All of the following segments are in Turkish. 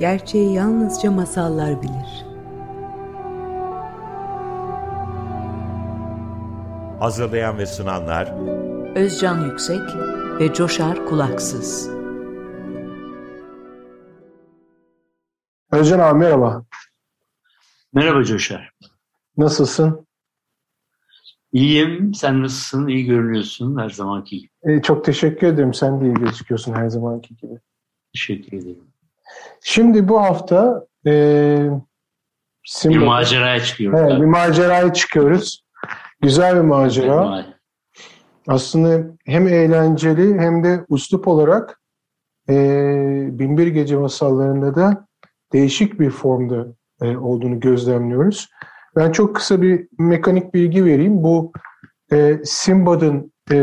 Gerçeği yalnızca masallar bilir. Hazırlayan ve sunanlar Özcan Yüksek ve Coşar Kulaksız. Özcan abi merhaba. Merhaba Coşar. Nasılsın? İyiyim. Sen nasılsın? İyi görünüyorsun her zamanki gibi. Ee, çok teşekkür ederim. Sen de iyi gözüküyorsun her zamanki gibi. Teşekkür ederim. Şimdi bu hafta e, Simba, bir maceraya çıkıyoruz. Evet, bir maceraya çıkıyoruz. Güzel bir macera. Aslında hem eğlenceli hem de uslup olarak e, Binbir Gece masallarında da değişik bir formda e, olduğunu gözlemliyoruz. Ben çok kısa bir mekanik bilgi vereyim. Bu e, Simbad'ın e,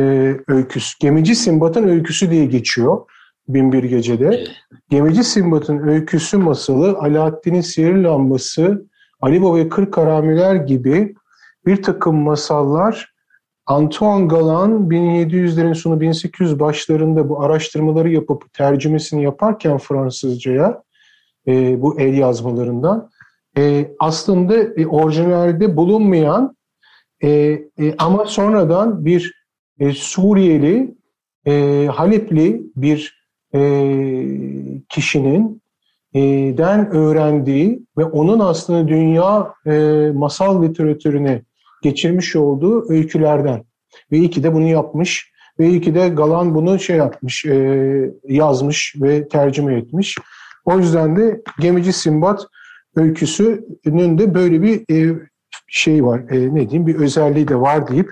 öyküsü, Gemici Simbad'ın öyküsü diye geçiyor Binbir Gece'de. Gemici Simbad'ın öyküsü masalı Alaaddin'in sihir lambası, Ali Baba ve Kırk Karamiler gibi bir takım masallar Antoine Galan 1700'lerin sonu 1800 başlarında bu araştırmaları yapıp tercümesini yaparken Fransızcaya e, bu el yazmalarından e, aslında e, orijinalde bulunmayan e, e, ama sonradan bir e, Suriyeli, e, Halepli bir kişinin e, den öğrendiği ve onun aslında dünya e, masal literatürüne geçirmiş olduğu öykülerden. Ve iyi ki de bunu yapmış. Ve iyi ki de Galan bunu şey yapmış, e, yazmış ve tercüme etmiş. O yüzden de Gemici Simbat öyküsünün de böyle bir e, şey var, e, ne diyeyim bir özelliği de var deyip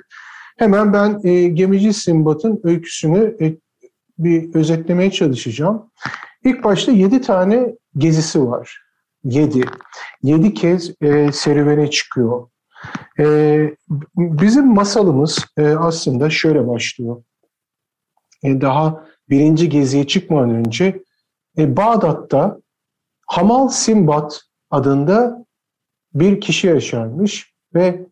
hemen ben e, Gemici Simbat'ın öyküsünü e, bir özetlemeye çalışacağım. İlk başta yedi tane gezisi var. Yedi. Yedi kez e, serüvene çıkıyor. E, bizim masalımız e, aslında şöyle başlıyor. E, daha birinci geziye çıkmadan önce e, Bağdat'ta Hamal Simbat adında bir kişi yaşarmış ve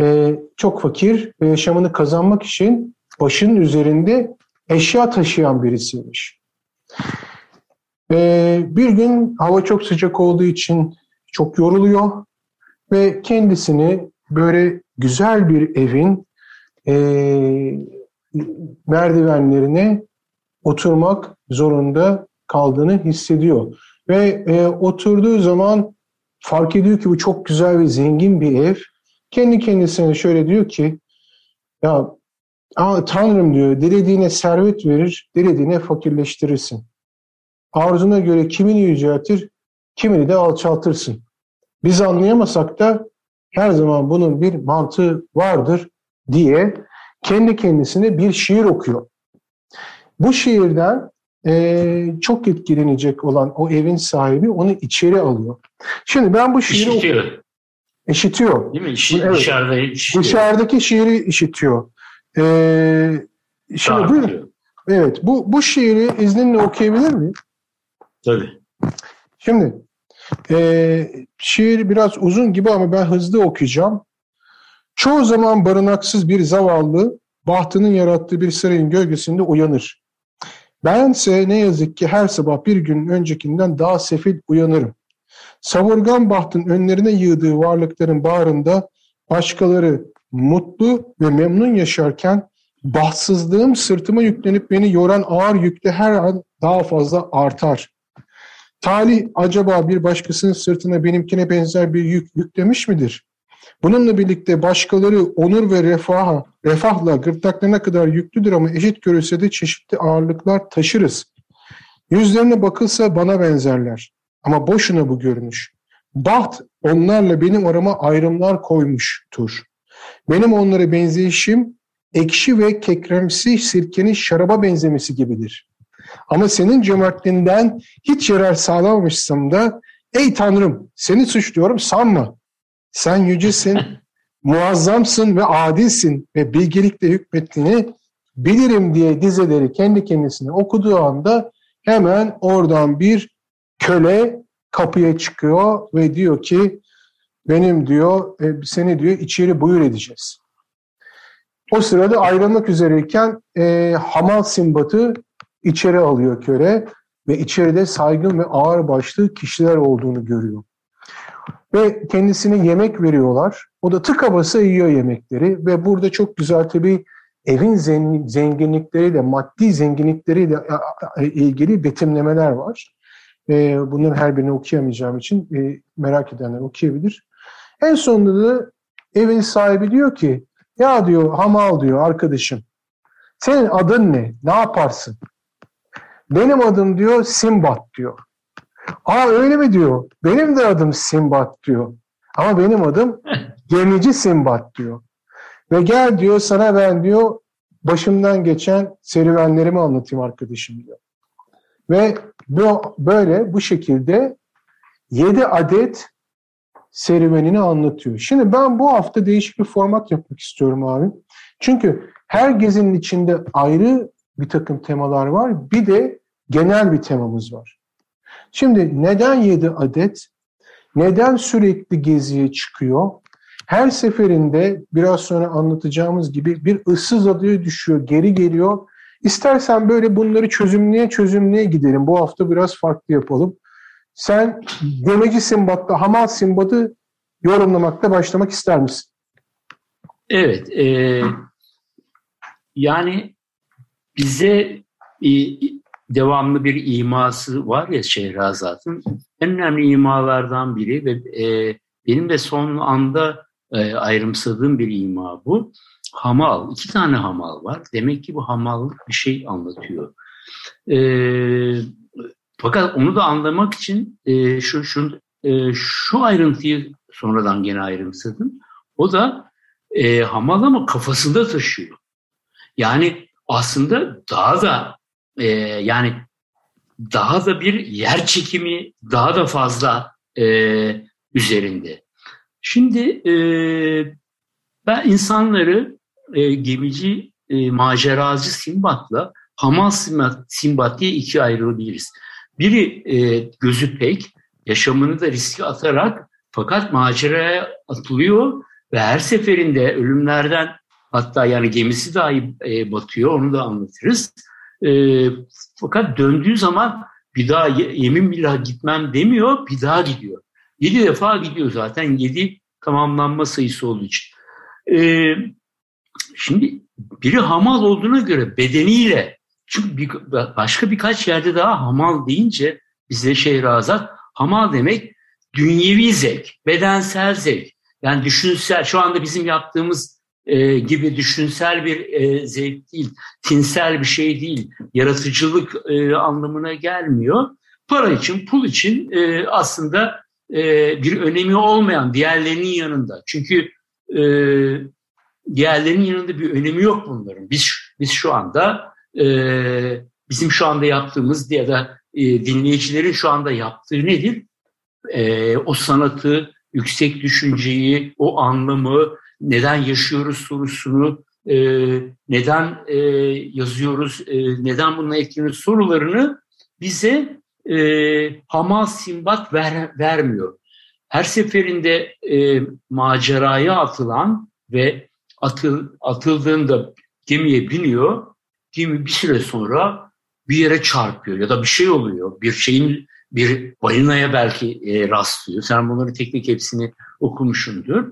e, çok fakir ve yaşamını kazanmak için başının üzerinde eşya taşıyan birisiymiş. E, bir gün hava çok sıcak olduğu için çok yoruluyor ve kendisini böyle güzel bir evin e, merdivenlerine oturmak zorunda kaldığını hissediyor. Ve e, oturduğu zaman fark ediyor ki bu çok güzel ve zengin bir ev. Kendi kendisine şöyle diyor ki ya Aa, Tanrım diyor dilediğine servet verir, dilediğine fakirleştirirsin. Arzuna göre kimini yüceltir, kimini de alçaltırsın. Biz anlayamasak da her zaman bunun bir mantığı vardır diye kendi kendisine bir şiir okuyor. Bu şiirden e, çok etkilenecek olan o evin sahibi onu içeri alıyor. Şimdi ben bu şiiri işitiyor. İşitiyor. Değil mi? İşi, evet. Dışarıda işitiyor. Dışarıdaki şiiri işitiyor. Ee, şimdi Daha buyurun. Evet, bu, bu şiiri izninle okuyabilir miyim? Tabii. Şimdi e, şiir biraz uzun gibi ama ben hızlı okuyacağım. Çoğu zaman barınaksız bir zavallı bahtının yarattığı bir sarayın gölgesinde uyanır. Bense ne yazık ki her sabah bir gün öncekinden daha sefil uyanırım. Savurgan bahtın önlerine yığdığı varlıkların bağrında başkaları mutlu ve memnun yaşarken bahtsızlığım sırtıma yüklenip beni yoran ağır yükte her an daha fazla artar. Talih acaba bir başkasının sırtına benimkine benzer bir yük yüklemiş midir? Bununla birlikte başkaları onur ve refaha, refahla gırtlaklarına kadar yüklüdür ama eşit görülse de çeşitli ağırlıklar taşırız. Yüzlerine bakılsa bana benzerler. Ama boşuna bu görünüş. Baht onlarla benim arama ayrımlar koymuştur. Benim onlara benzeyişim ekşi ve kekremsi sirkenin şaraba benzemesi gibidir. Ama senin cömertliğinden hiç yarar sağlamamışsam da ey Tanrım seni suçluyorum sanma. Sen yücesin, muazzamsın ve adilsin ve bilgelikle hükmettiğini bilirim diye dizeleri kendi kendisine okuduğu anda hemen oradan bir köle kapıya çıkıyor ve diyor ki benim diyor e, seni diyor içeri buyur edeceğiz. O sırada ayrılmak üzereyken e, Hamal Simbat'ı içeri alıyor köle ve içeride saygın ve ağır başlı kişiler olduğunu görüyor. Ve kendisine yemek veriyorlar. O da tıka basa yiyor yemekleri ve burada çok güzel tabii evin zenginlikleriyle, maddi zenginlikleriyle ilgili betimlemeler var. Bunların her birini okuyamayacağım için e, merak edenler okuyabilir. En sonunda da evin sahibi diyor ki, ya diyor hamal diyor arkadaşım, senin adın ne? Ne yaparsın? Benim adım diyor Simbat diyor. Aa öyle mi diyor? Benim de adım Simbat diyor. Ama benim adım gemici Simbat diyor. Ve gel diyor sana ben diyor başımdan geçen serüvenlerimi anlatayım arkadaşım diyor. Ve bu, böyle bu şekilde 7 adet serüvenini anlatıyor. Şimdi ben bu hafta değişik bir format yapmak istiyorum abi. Çünkü her gezinin içinde ayrı bir takım temalar var. Bir de genel bir temamız var. Şimdi neden 7 adet? Neden sürekli geziye çıkıyor? Her seferinde biraz sonra anlatacağımız gibi bir ıssız adaya düşüyor, geri geliyor. İstersen böyle bunları çözümleye çözümleye gidelim. Bu hafta biraz farklı yapalım. Sen demeci Simbat'ta Hamal Simbat'ı yorumlamakta başlamak ister misin? Evet. E, yani bize e, devamlı bir iması var ya Şehrazat'ın. En önemli imalardan biri ve e, benim de son anda e, ayrımsadığım bir ima bu. Hamal, iki tane hamal var. Demek ki bu hamallık bir şey anlatıyor. E, fakat onu da anlamak için e, şu, şu, e, şu ayrıntıyı sonradan gene ayrımsadım. O da e, hamal ama kafasında taşıyor. Yani aslında daha da e, yani daha da bir yer çekimi daha da fazla e, üzerinde. Şimdi e, ben insanları e, gemici e, maceracı Simbat'la Hamal Simbat, Simbat diye ikiye ayrılabiliriz. Biri e, gözü pek, yaşamını da riske atarak fakat maceraya atılıyor ve her seferinde ölümlerden hatta yani gemisi dahi e, batıyor onu da anlatırız. E, fakat döndüğü zaman bir daha yemin billah gitmem demiyor, bir daha gidiyor. Yedi defa gidiyor zaten, yedi tamamlanma sayısı olduğu için. E, şimdi biri hamal olduğuna göre bedeniyle, çünkü bir, başka birkaç yerde daha hamal deyince bize Şehrazat, hamal demek dünyevi zevk, bedensel zevk. Yani düşünsel, şu anda bizim yaptığımız e, gibi düşünsel bir e, zevk değil, tinsel bir şey değil, yaratıcılık e, anlamına gelmiyor. Para için, pul için e, aslında e, bir önemi olmayan diğerlerinin yanında. Çünkü e, diğerlerinin yanında bir önemi yok bunların. Biz biz şu anda e, bizim şu anda yaptığımız ya da e, dinleyicilerin şu anda yaptığı nedir? E, o sanatı, yüksek düşünceyi, o anlamı, neden yaşıyoruz sorusunu, e, neden e, yazıyoruz, e, neden bununla etkileniyoruz sorularını bize e, Hamal Simbat ver, vermiyor. Her seferinde e, maceraya atılan ve atıl, atıldığında gemiye biniyor, gemi bir süre sonra bir yere çarpıyor ya da bir şey oluyor. Bir şeyin bir balinaya belki e, rastlıyor. Sen bunları teknik hepsini okumuşsundur.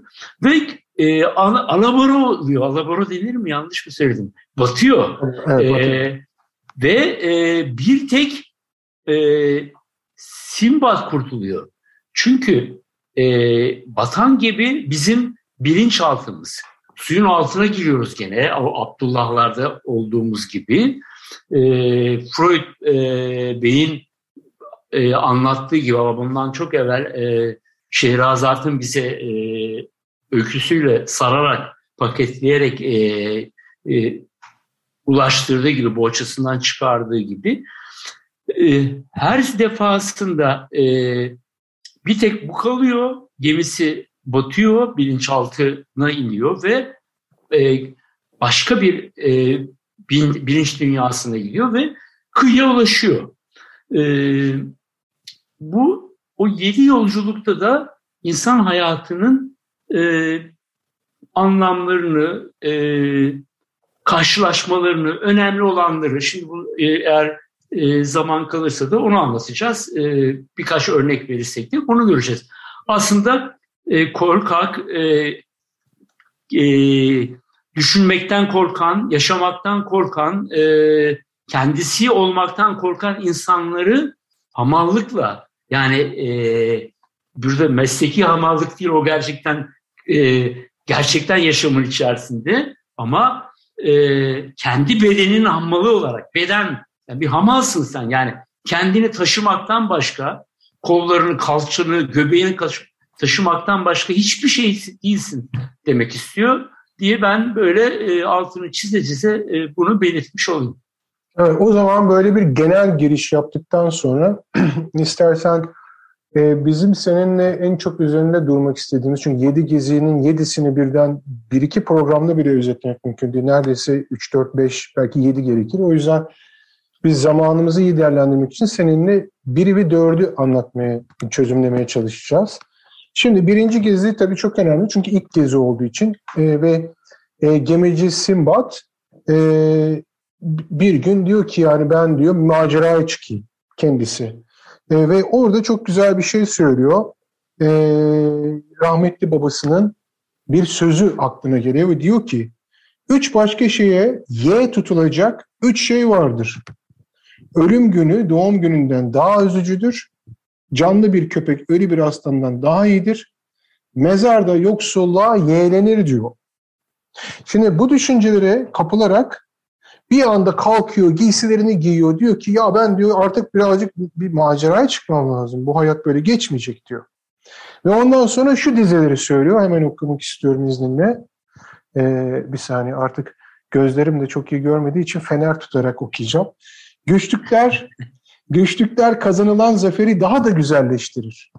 Ve e, alabora oluyor. Alabora denir mi? Yanlış mı söyledim? Batıyor. Evet, e, ve e, bir tek e, Simbat kurtuluyor. Çünkü e, batan gibi bizim bilinçaltımız. Suyun altına giriyoruz gene. Abdullahlarda olduğumuz gibi. E, Freud e, beyin e, anlattığı gibi ama bundan çok evvel e, Şehrazat'ın bize e, öyküsüyle sararak, paketleyerek e, e, ulaştırdığı gibi, boğaçasından çıkardığı gibi e, her defasında e, bir tek bu kalıyor, gemisi batıyor, bilinçaltına iniyor ve e, başka bir e, bilinç dünyasına gidiyor ve kıyıya ulaşıyor. E, bu o yedi yolculukta da insan hayatının e, anlamlarını, e, karşılaşmalarını, önemli olanları, şimdi bu e, eğer e, zaman kalırsa da onu anlatacağız. E, birkaç örnek verirsek de onu göreceğiz. Aslında e, korkak, e, e, düşünmekten korkan, yaşamaktan korkan, e, kendisi olmaktan korkan insanları hamallıkla yani e, burada mesleki hamallık değil o gerçekten e, gerçekten yaşamın içerisinde ama e, kendi bedenin hammalı olarak beden yani bir hamalsın sen yani kendini taşımaktan başka kollarını, kalçanı, göbeğini taşımaktan başka hiçbir şey değilsin demek istiyor diye ben böyle e, altını çize çize e, bunu belirtmiş olayım. Evet, o zaman böyle bir genel giriş yaptıktan sonra istersen e, bizim seninle en çok üzerinde durmak istediğimiz çünkü 7 gezinin 7'sini birden 1-2 programda bile özetlemek mümkün değil. Neredeyse 3, 4, 5 belki 7 gerekir. O yüzden biz zamanımızı iyi değerlendirmek için seninle biri ve dördü anlatmaya, çözümlemeye çalışacağız. Şimdi birinci gezi tabii çok önemli çünkü ilk gezi olduğu için e, ve e, gemici Simbat e, bir gün diyor ki yani ben diyor maceraya çıkayım kendisi. E, ve orada çok güzel bir şey söylüyor. E, rahmetli babasının bir sözü aklına geliyor ve diyor ki üç başka şeye Y tutulacak üç şey vardır. Ölüm günü doğum gününden daha üzücüdür. Canlı bir köpek ölü bir aslandan daha iyidir. Mezarda yoksulluğa yeğlenir diyor. Şimdi bu düşüncelere kapılarak bir anda kalkıyor, giysilerini giyiyor. Diyor ki ya ben diyor artık birazcık bir maceraya çıkmam lazım. Bu hayat böyle geçmeyecek diyor. Ve ondan sonra şu dizeleri söylüyor. Hemen okumak istiyorum izninle. Ee, bir saniye artık gözlerim de çok iyi görmediği için fener tutarak okuyacağım. Güçlükler, güçlükler kazanılan zaferi daha da güzelleştirir.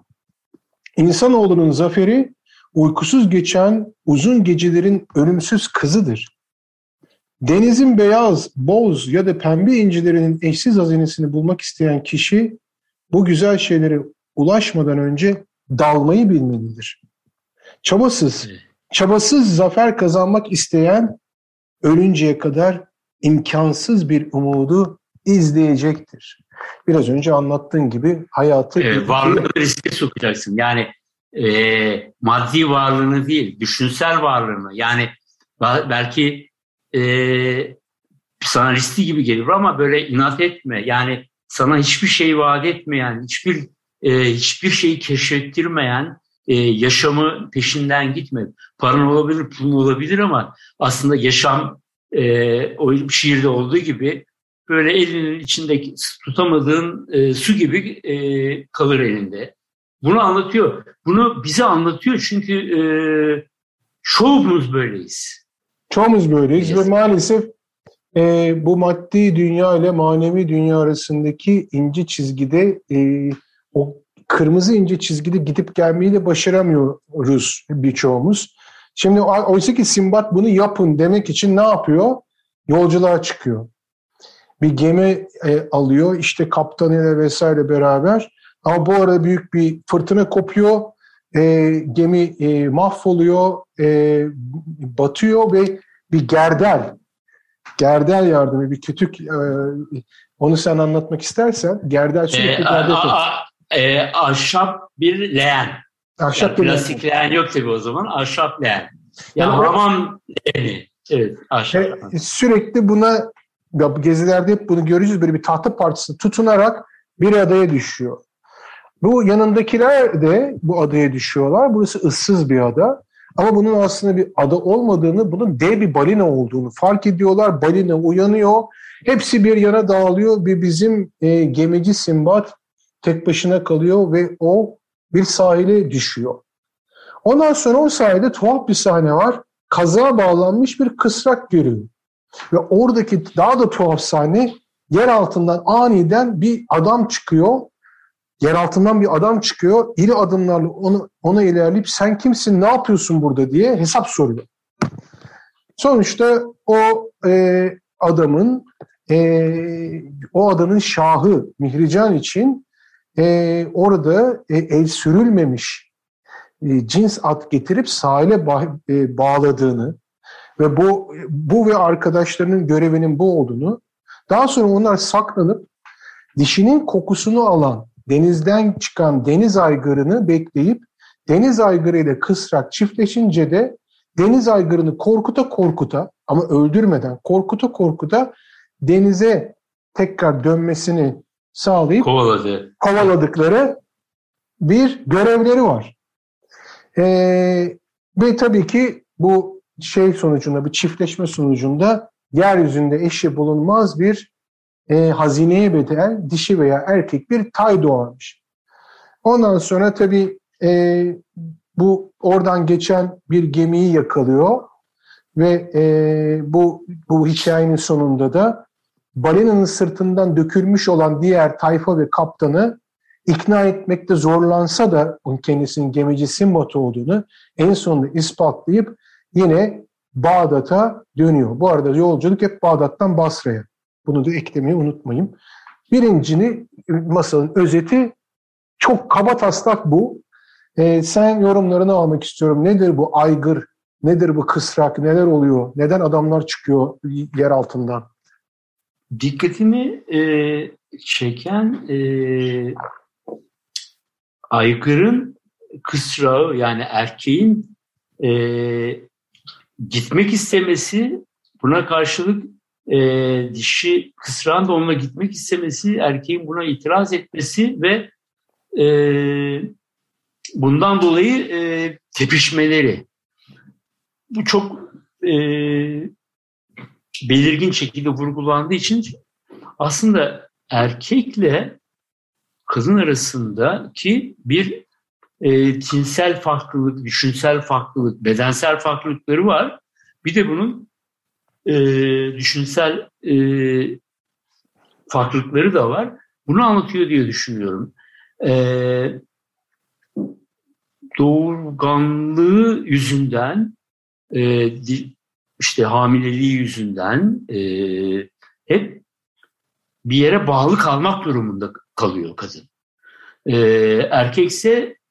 İnsanoğlunun zaferi uykusuz geçen uzun gecelerin ölümsüz kızıdır. Denizin beyaz, boz ya da pembe incilerinin eşsiz hazinesini bulmak isteyen kişi bu güzel şeylere ulaşmadan önce dalmayı bilmelidir. Çabasız, çabasız zafer kazanmak isteyen ölünceye kadar imkansız bir umudu izleyecektir. Biraz önce anlattığın gibi hayatı... Evet, varlığını riske sokacaksın. Yani e, maddi varlığını değil, düşünsel varlığını. Yani belki e, sana riskli gibi gelir ama böyle inat etme. Yani sana hiçbir şey vaat etmeyen, hiçbir e, hiçbir şeyi keşfettirmeyen e, yaşamı peşinden gitme. Paran olabilir, pulun olabilir ama aslında yaşam e, o şiirde olduğu gibi böyle elinin içinde tutamadığın e, su gibi e, kalır elinde. Bunu anlatıyor. Bunu bize anlatıyor çünkü e, çoğumuz böyleyiz. Çoğumuz böyleyiz yes. ve maalesef e, bu maddi dünya ile manevi dünya arasındaki ince çizgide e, o kırmızı ince çizgide gidip gelmeyi de başaramıyoruz birçoğumuz. Şimdi oysa ki Simbat bunu yapın demek için ne yapıyor? Yolculuğa çıkıyor bir gemi e, alıyor. İşte kaptanıyla vesaire beraber. Ama bu arada büyük bir fırtına kopuyor. E, gemi e, mahvoluyor e, batıyor ve bir gerdel gerdel yardımı bir kütük e, onu sen anlatmak istersen gerdel sürekli e, gerdel a, a, e, ahşap bir leğen. Ahşap yani bir plastik leğen. leğen yok tabii o zaman ahşap leğen. Yani, yani hamam leğeni evet e, sürekli buna gezilerde hep bunu göreceğiz. Böyle bir tahta parçası tutunarak bir adaya düşüyor. Bu yanındakiler de bu adaya düşüyorlar. Burası ıssız bir ada. Ama bunun aslında bir ada olmadığını, bunun dev bir balina olduğunu fark ediyorlar. Balina uyanıyor. Hepsi bir yana dağılıyor ve bizim e, gemici Simbat tek başına kalıyor ve o bir sahile düşüyor. Ondan sonra o sahilde tuhaf bir sahne var. Kaza bağlanmış bir kısrak görüyor. Ve oradaki daha da tuhaf sahne yer altından aniden bir adam çıkıyor. Yer altından bir adam çıkıyor. İri adımlarla onu, ona ilerleyip sen kimsin ne yapıyorsun burada diye hesap soruyor. Sonuçta o e, adamın e, o adanın şahı Mihrican için e, orada e, el sürülmemiş e, cins at getirip sahile ba- e, bağladığını ve bu bu ve arkadaşlarının görevinin bu olduğunu daha sonra onlar saklanıp dişinin kokusunu alan denizden çıkan deniz aygırını bekleyip deniz aygırı ile kısrak çiftleşince de deniz aygırını korkuta korkuta ama öldürmeden korkuta korkuta denize tekrar dönmesini sağlayıp Kovaladı. kovaladıkları bir görevleri var. Ee, ve tabii ki bu şey sonucunda, bir çiftleşme sonucunda yeryüzünde eşi bulunmaz bir e, hazineye bedel dişi veya erkek bir tay doğarmış. Ondan sonra tabii e, bu oradan geçen bir gemiyi yakalıyor ve e, bu bu hikayenin sonunda da balinanın sırtından dökülmüş olan diğer tayfa ve kaptanı ikna etmekte zorlansa da kendisinin gemici Simbad olduğunu en sonunda ispatlayıp yine Bağdat'a dönüyor. Bu arada yolculuk hep Bağdat'tan Basra'ya. Bunu da eklemeyi unutmayın. Birincini masalın özeti çok kaba taslak bu. Ee, sen yorumlarını almak istiyorum. Nedir bu aygır? Nedir bu kısrak? Neler oluyor? Neden adamlar çıkıyor yer altından? Dikkatimi e, çeken e, aygırın kısrağı yani erkeğin e, gitmek istemesi buna karşılık e, dişi kısrağın da onunla gitmek istemesi erkeğin buna itiraz etmesi ve e, bundan dolayı e, tepişmeleri. Bu çok e, belirgin şekilde vurgulandığı için aslında erkekle kadın arasındaki bir e, tinsel farklılık, düşünsel farklılık, bedensel farklılıkları var. Bir de bunun e, düşünsel e, farklılıkları da var. Bunu anlatıyor diye düşünüyorum. E, doğurganlığı yüzünden, e, işte hamileliği yüzünden e, hep bir yere bağlı kalmak durumunda kalıyor kadın. E, erkekse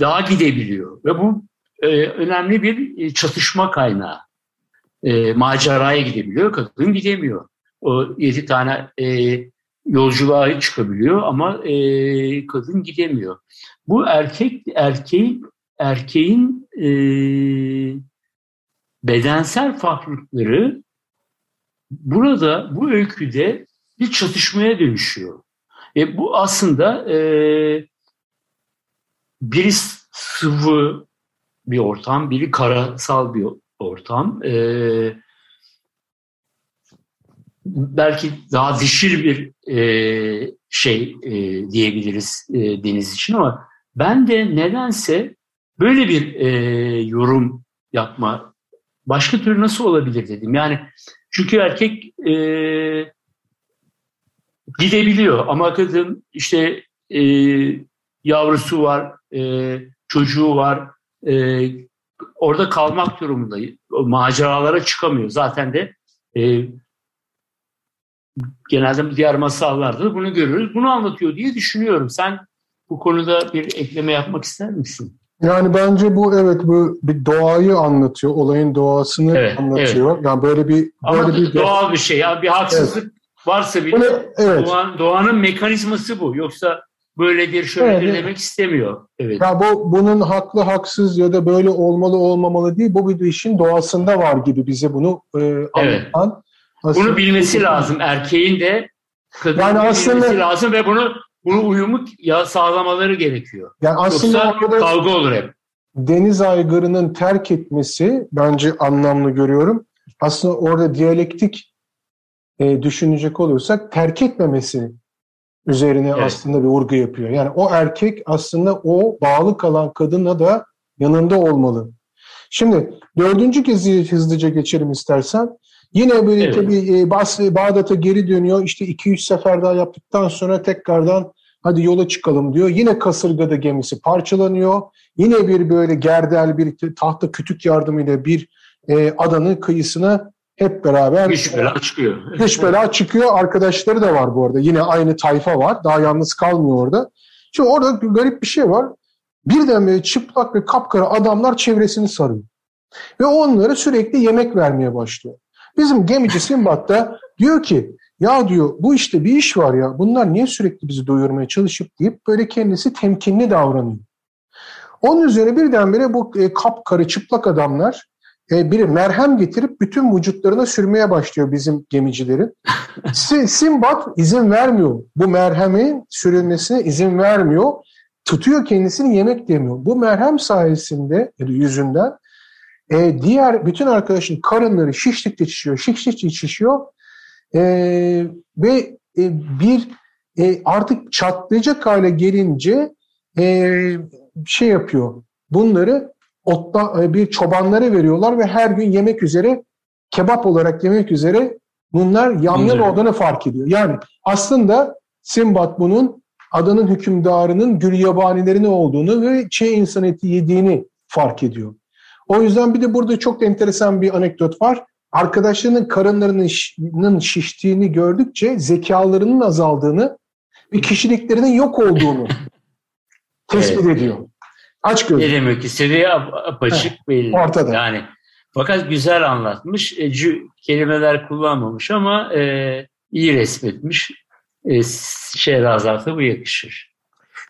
daha gidebiliyor ve bu e, önemli bir çatışma kaynağı. E, maceraya gidebiliyor, kadın gidemiyor. O yedi tane e, yolculuğa çıkabiliyor ama e, kadın gidemiyor. Bu erkek erkeğin erkeğin e, bedensel farklılıkları burada bu öyküde bir çatışmaya dönüşüyor. E, bu aslında e, biri sıvı bir ortam, biri karasal bir ortam. E, belki daha dişil bir e, şey e, diyebiliriz e, deniz için ama ben de nedense böyle bir e, yorum yapma başka türlü nasıl olabilir dedim. Yani çünkü erkek e, gidebiliyor ama kadın işte e, yavrusu var, e, çocuğu var, e, orada kalmak durumunda. Maceralara çıkamıyor. Zaten de e, genelde diğer masallarda da bunu görürüz. Bunu anlatıyor diye düşünüyorum. Sen bu konuda bir ekleme yapmak ister misin? Yani bence bu evet bu bir doğayı anlatıyor, olayın doğasını evet, anlatıyor. Evet. Yani böyle bir böyle Ama bir doğal bir şey. Yani bir haksızlık evet. varsa bile evet. doğan, doğanın mekanizması bu. Yoksa böyledir, şöyledir evet. demek istemiyor. Evet. Ya bu bunun haklı, haksız ya da böyle olmalı, olmamalı değil. Bu bir işin doğasında var gibi bize bunu e, evet. anlatan. Aslında, bunu bilmesi lazım. Erkeğin de kadının yani aslında, bilmesi lazım ve bunu bunu uyumu ya sağlamaları gerekiyor. Yani aslında Yoksa kavga olur hep. Deniz aygırının terk etmesi bence anlamlı görüyorum. Aslında orada diyalektik e, düşünecek olursak terk etmemesi üzerine evet. aslında bir vurgu yapıyor. Yani o erkek aslında o bağlı kalan kadına da yanında olmalı. Şimdi dördüncü kez hızlıca geçelim istersen. Yine böyle evet. tabii e, Bas, Bağdat'a geri dönüyor. İşte 2-3 sefer daha yaptıktan sonra tekrardan hadi yola çıkalım diyor. Yine kasırgada gemisi parçalanıyor. Yine bir böyle gerdel bir tahta kütük yardımıyla bir e, adanın kıyısına hep beraber Güç bela çıkıyor. Güç bela çıkıyor. Arkadaşları da var bu arada. Yine aynı tayfa var. Daha yalnız kalmıyor orada. Şimdi orada garip bir şey var. Birden böyle çıplak ve kapkara adamlar çevresini sarıyor. Ve onlara sürekli yemek vermeye başlıyor. Bizim gemici Simbat da diyor ki ya diyor bu işte bir iş var ya bunlar niye sürekli bizi doyurmaya çalışıp deyip böyle kendisi temkinli davranıyor. Onun üzerine birdenbire bu e, kapkarı çıplak adamlar e, biri merhem getirip bütün vücutlarına sürmeye başlıyor bizim gemicilerin. Simbat izin vermiyor. Bu merhemin sürülmesine izin vermiyor. Tutuyor kendisini yemek demiyor. Bu merhem sayesinde yüzünden e, diğer bütün arkadaşın karınları şiştikçe şişiyor, şiştikçe şişiyor e, ve e, bir e, artık çatlayacak hale gelince e, şey yapıyor. Bunları otta, e, bir çobanlara veriyorlar ve her gün yemek üzere kebap olarak yemek üzere bunlar yamyam olduğunu fark ediyor. Yani aslında Simbat bunun adanın hükümdarının gül yabanileri olduğunu ve çiğ insan eti yediğini fark ediyor. O yüzden bir de burada çok da enteresan bir anekdot var. Arkadaşlarının karınlarının şiştiğini gördükçe zekalarının azaldığını ve kişiliklerinin yok olduğunu tespit evet. ediyor. Aç gözlü. Ne demek istediği apaçık Heh, belli. Ortada. Yani fakat güzel anlatmış. E, kelimeler kullanmamış ama e, iyi resmetmiş. E, Şehrazat'a bu yakışır.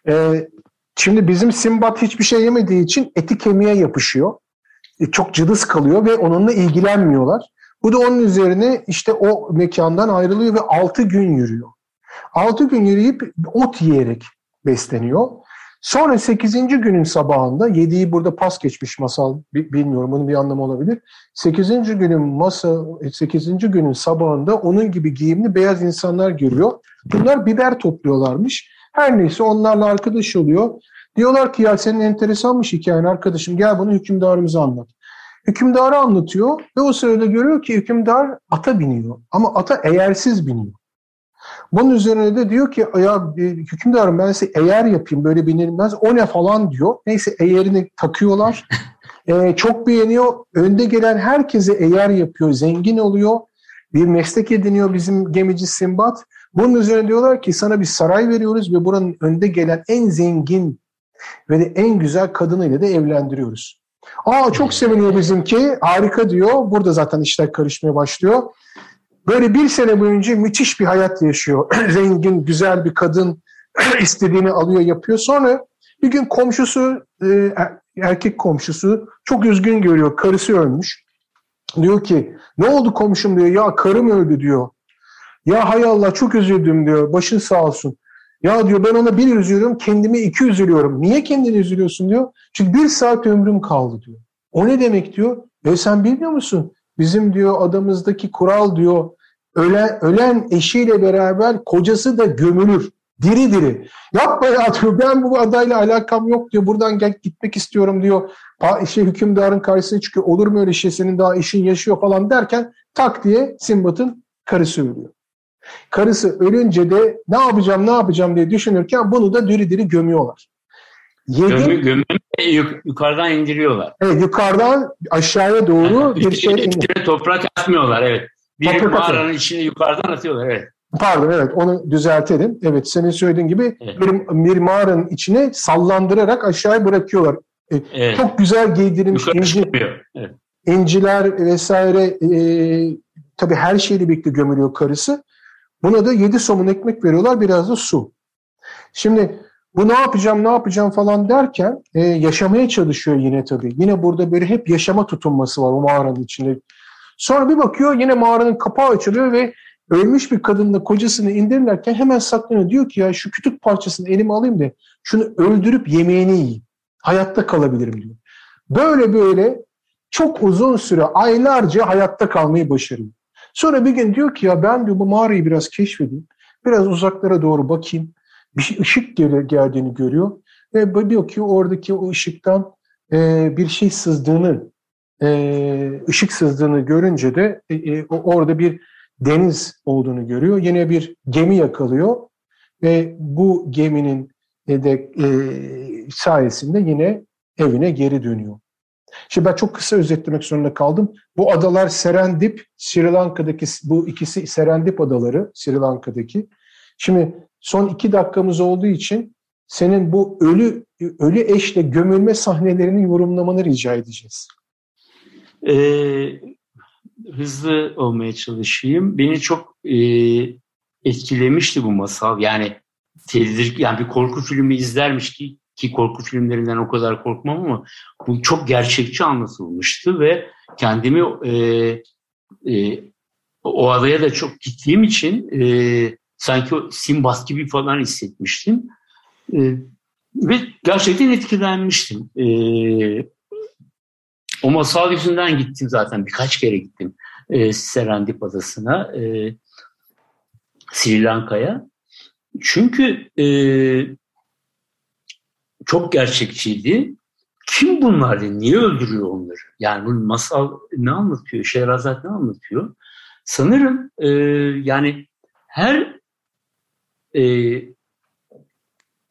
E, şimdi bizim Simbat hiçbir şey yemediği için eti kemiğe yapışıyor. E, çok cılız kalıyor ve onunla ilgilenmiyorlar. Bu da onun üzerine işte o mekandan ayrılıyor ve 6 gün yürüyor. 6 gün yürüyüp ot yiyerek besleniyor. Sonra 8. günün sabahında, 7'yi burada pas geçmiş masal, bilmiyorum bunun bir anlamı olabilir. 8. günün masa 8. günün sabahında onun gibi giyimli beyaz insanlar görüyor. Bunlar biber topluyorlarmış. Her neyse onlarla arkadaş oluyor. Diyorlar ki ya senin enteresanmış hikayen arkadaşım gel bunu hükümdarımıza anlat. Hükümdarı anlatıyor ve o sırada görüyor ki hükümdar ata biniyor. Ama ata eğersiz biniyor. Bunun üzerine de diyor ki ya e, hükümdarım ben size eğer yapayım böyle binilmez. O ne falan diyor. Neyse eğerini takıyorlar. ee, çok beğeniyor. Önde gelen herkese eğer yapıyor. Zengin oluyor. Bir meslek ediniyor bizim gemici Simbat. Bunun üzerine diyorlar ki sana bir saray veriyoruz ve buranın önde gelen en zengin ve de en güzel kadınıyla da evlendiriyoruz. Aa çok seviniyor bizimki. Harika diyor. Burada zaten işler karışmaya başlıyor. Böyle bir sene boyunca müthiş bir hayat yaşıyor. Zengin, güzel bir kadın istediğini alıyor, yapıyor. Sonra bir gün komşusu, e, er, erkek komşusu çok üzgün görüyor. Karısı ölmüş. Diyor ki ne oldu komşum diyor. Ya karım öldü diyor. Ya hay Allah çok üzüldüm diyor. Başın sağ olsun. Ya diyor ben ona bir üzülüyorum kendime iki üzülüyorum. Niye kendini üzülüyorsun diyor. Çünkü bir saat ömrüm kaldı diyor. O ne demek diyor. E sen bilmiyor musun? Bizim diyor adamızdaki kural diyor ölen, ölen eşiyle beraber kocası da gömülür. Diri diri. Yapma ya diyor ben bu adayla alakam yok diyor. Buradan gel, gitmek istiyorum diyor. Şey, hükümdarın karşısına çıkıyor. Olur mu öyle şey senin daha eşin yaşıyor falan derken tak diye Simbat'ın karısı ölüyor. Karısı ölünce de ne yapacağım ne yapacağım diye düşünürken bunu da diri diri gömüyorlar. Yedi, Gömü, yukarıdan indiriyorlar. Evet yukarıdan aşağıya doğru bir şey indiriyorlar. Toprak atmıyorlar evet. Bir Toprak mağaranın atıyor. içine yukarıdan atıyorlar evet. Pardon evet onu düzeltelim. Evet senin söylediğin gibi evet. bir, bir mağaranın içine sallandırarak aşağıya bırakıyorlar. E, evet. Çok güzel giydirilmiş inci, evet. inciler vesaire e, tabii her şeyle birlikte gömülüyor karısı. Buna da yedi somun ekmek veriyorlar biraz da su. Şimdi bu ne yapacağım ne yapacağım falan derken e, yaşamaya çalışıyor yine tabii. Yine burada böyle hep yaşama tutunması var o mağaranın içinde. Sonra bir bakıyor yine mağaranın kapağı açılıyor ve ölmüş bir kadınla kocasını indirirlerken hemen saklanıyor. Diyor ki ya şu kütük parçasını elime alayım da şunu öldürüp yemeğini yiyeyim. Hayatta kalabilirim diyor. Böyle böyle çok uzun süre aylarca hayatta kalmayı başarıyor. Sonra bir gün diyor ki ya ben diyor bu mağarayı biraz keşfedeyim. Biraz uzaklara doğru bakayım. Bir şey, ışık geldiğini görüyor. Ve diyor ki oradaki o ışıktan bir şey sızdığını, e, ışık sızdığını görünce de e, e, orada bir deniz olduğunu görüyor. Yine bir gemi yakalıyor ve bu geminin de e, sayesinde yine evine geri dönüyor. Şimdi ben çok kısa özetlemek zorunda kaldım. Bu adalar Serendip, Sri Lanka'daki bu ikisi Serendip adaları, Sri Lanka'daki. Şimdi son iki dakikamız olduğu için senin bu ölü ölü eşle gömülme sahnelerini yorumlamanı rica edeceğiz. Ee, hızlı olmaya çalışayım. Beni çok e, etkilemişti bu masal. Yani tedir, yani bir korku filmi izlermiş ki ki korku filmlerinden o kadar korkmam ama bu çok gerçekçi anlatılmıştı ve kendimi e, e, o adaya da çok gittiğim için e, sanki Simbas gibi falan hissetmiştim. E, ve gerçekten etkilenmiştim. E, o masal yüzünden gittim zaten. Birkaç kere gittim e, Serendip Adası'na, e, Sri Lanka'ya. Çünkü e, çok gerçekçiydi. Kim bunlar diye, niye öldürüyor onları? Yani bu masal ne anlatıyor, Şehrazat ne anlatıyor? Sanırım e, yani her e,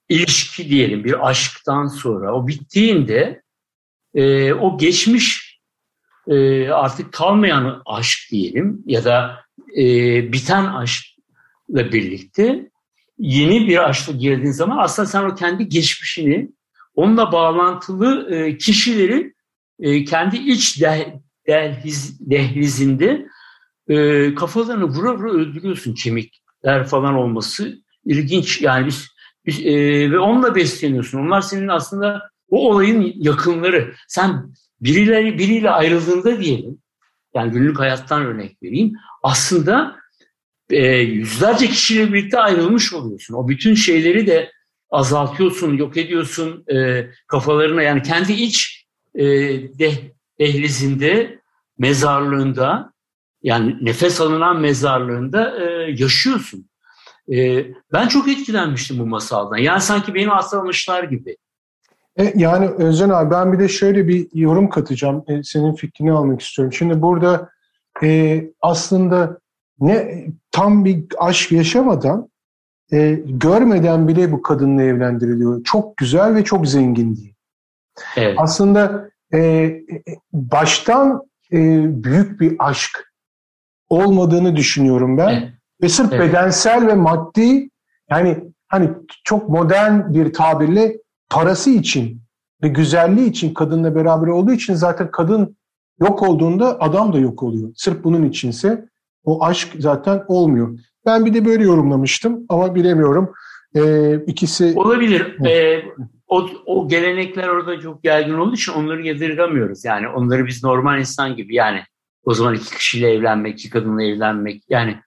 ilişki diyelim bir aşktan sonra o bittiğinde e, o geçmiş e, artık kalmayan aşk diyelim ya da e, biten aşkla birlikte yeni bir aşkla girdiğin zaman aslında sen o kendi geçmişini onunla bağlantılı e, kişilerin e, kendi iç dehliz, dehlizinde e, kafalarını vura vura öldürüyorsun. Kemikler falan olması ilginç. Yani biz, biz e, ve onunla besleniyorsun. Onlar senin aslında o olayın yakınları sen birileri biriyle ayrıldığında diyelim yani günlük hayattan örnek vereyim aslında e, yüzlerce kişiyle birlikte ayrılmış oluyorsun o bütün şeyleri de azaltıyorsun yok ediyorsun e, kafalarına yani kendi iç e, deh, dehlizinde mezarlığında yani nefes alınan mezarlığında e, yaşıyorsun. E, ben çok etkilenmiştim bu masaldan. Yani sanki beni hastalanmışlar gibi. E, yani Özcan abi ben bir de şöyle bir yorum katacağım. E, senin fikrini almak istiyorum. Şimdi burada e, aslında ne tam bir aşk yaşamadan e, görmeden bile bu kadınla evlendiriliyor. Çok güzel ve çok zengin diye. Evet. Aslında e, baştan e, büyük bir aşk olmadığını düşünüyorum ben. Evet. Ve sırf evet. bedensel ve maddi yani hani çok modern bir tabirle parası için ve güzelliği için kadınla beraber olduğu için zaten kadın yok olduğunda adam da yok oluyor. Sırf bunun içinse o aşk zaten olmuyor. Ben bir de böyle yorumlamıştım ama bilemiyorum. Ee, ikisi... Olabilir. Ee, o, o gelenekler orada çok yaygın olduğu için onları yadırgamıyoruz. Yani onları biz normal insan gibi yani o zaman iki kişiyle evlenmek, iki kadınla evlenmek yani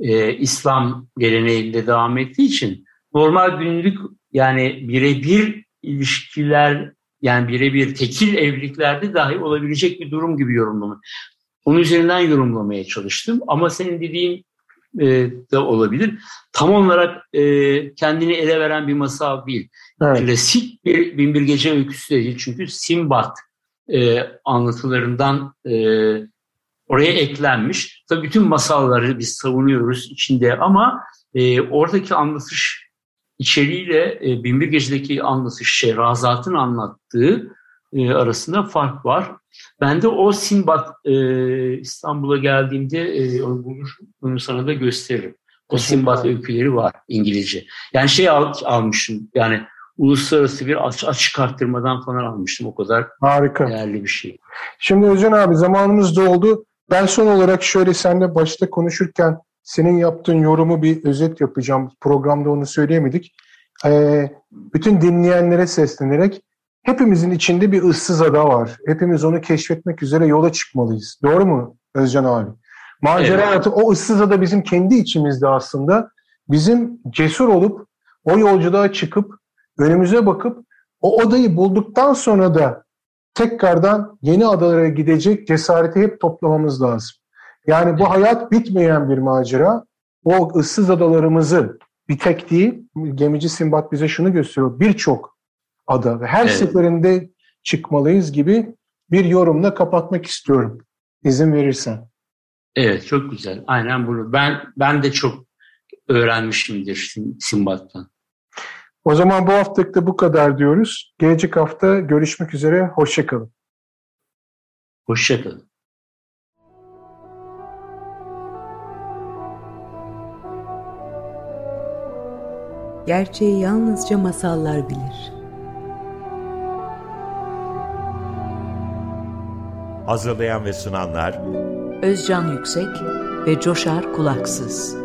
e, İslam geleneğinde devam ettiği için normal günlük yani birebir ilişkiler yani birebir tekil evliliklerde dahi olabilecek bir durum gibi yorumlamak. Onun üzerinden yorumlamaya çalıştım ama senin dediğin e, de olabilir. Tam olarak e, kendini ele veren bir masal değil. Evet. Klasik bir Binbir Gece öyküsü değil. Çünkü Simbat e, anlatılarından e, oraya eklenmiş. Tabii bütün masalları biz savunuyoruz içinde ama e, oradaki anlatış içeriğiyle e, Binbir Gece'deki anlatış Şehrazat'ın anlattığı e, arasında fark var. Ben de o Sinbad e, İstanbul'a geldiğimde e, onu bulur, onu sana da gösteririm. O Sinbad öyküleri var İngilizce. Yani şey al, almışım yani uluslararası bir aç, açık arttırmadan falan almıştım. O kadar Harika. değerli bir şey. Şimdi Özcan abi zamanımız doldu. Ben son olarak şöyle seninle başta konuşurken senin yaptığın yorumu bir özet yapacağım. Programda onu söyleyemedik. Ee, bütün dinleyenlere seslenerek hepimizin içinde bir ıssız ada var. Hepimiz onu keşfetmek üzere yola çıkmalıyız. Doğru mu Özcan abi? Macera evet. o ıssız ada bizim kendi içimizde aslında. Bizim cesur olup o yolculuğa çıkıp önümüze bakıp o odayı bulduktan sonra da tekrardan yeni adalara gidecek cesareti hep toplamamız lazım. Yani bu hayat bitmeyen bir macera. O ıssız adalarımızı bir tek değil, gemici Simbat bize şunu gösteriyor. Birçok ada ve her evet. seferinde çıkmalıyız gibi bir yorumla kapatmak istiyorum. İzin verirsen. Evet çok güzel. Aynen bunu. Ben ben de çok öğrenmişimdir Simbat'tan. O zaman bu haftalık da bu kadar diyoruz. Gelecek hafta görüşmek üzere. Hoşçakalın. Hoşçakalın. Gerçeği yalnızca masallar bilir. Hazırlayan ve sunanlar Özcan Yüksek ve Coşar Kulaksız.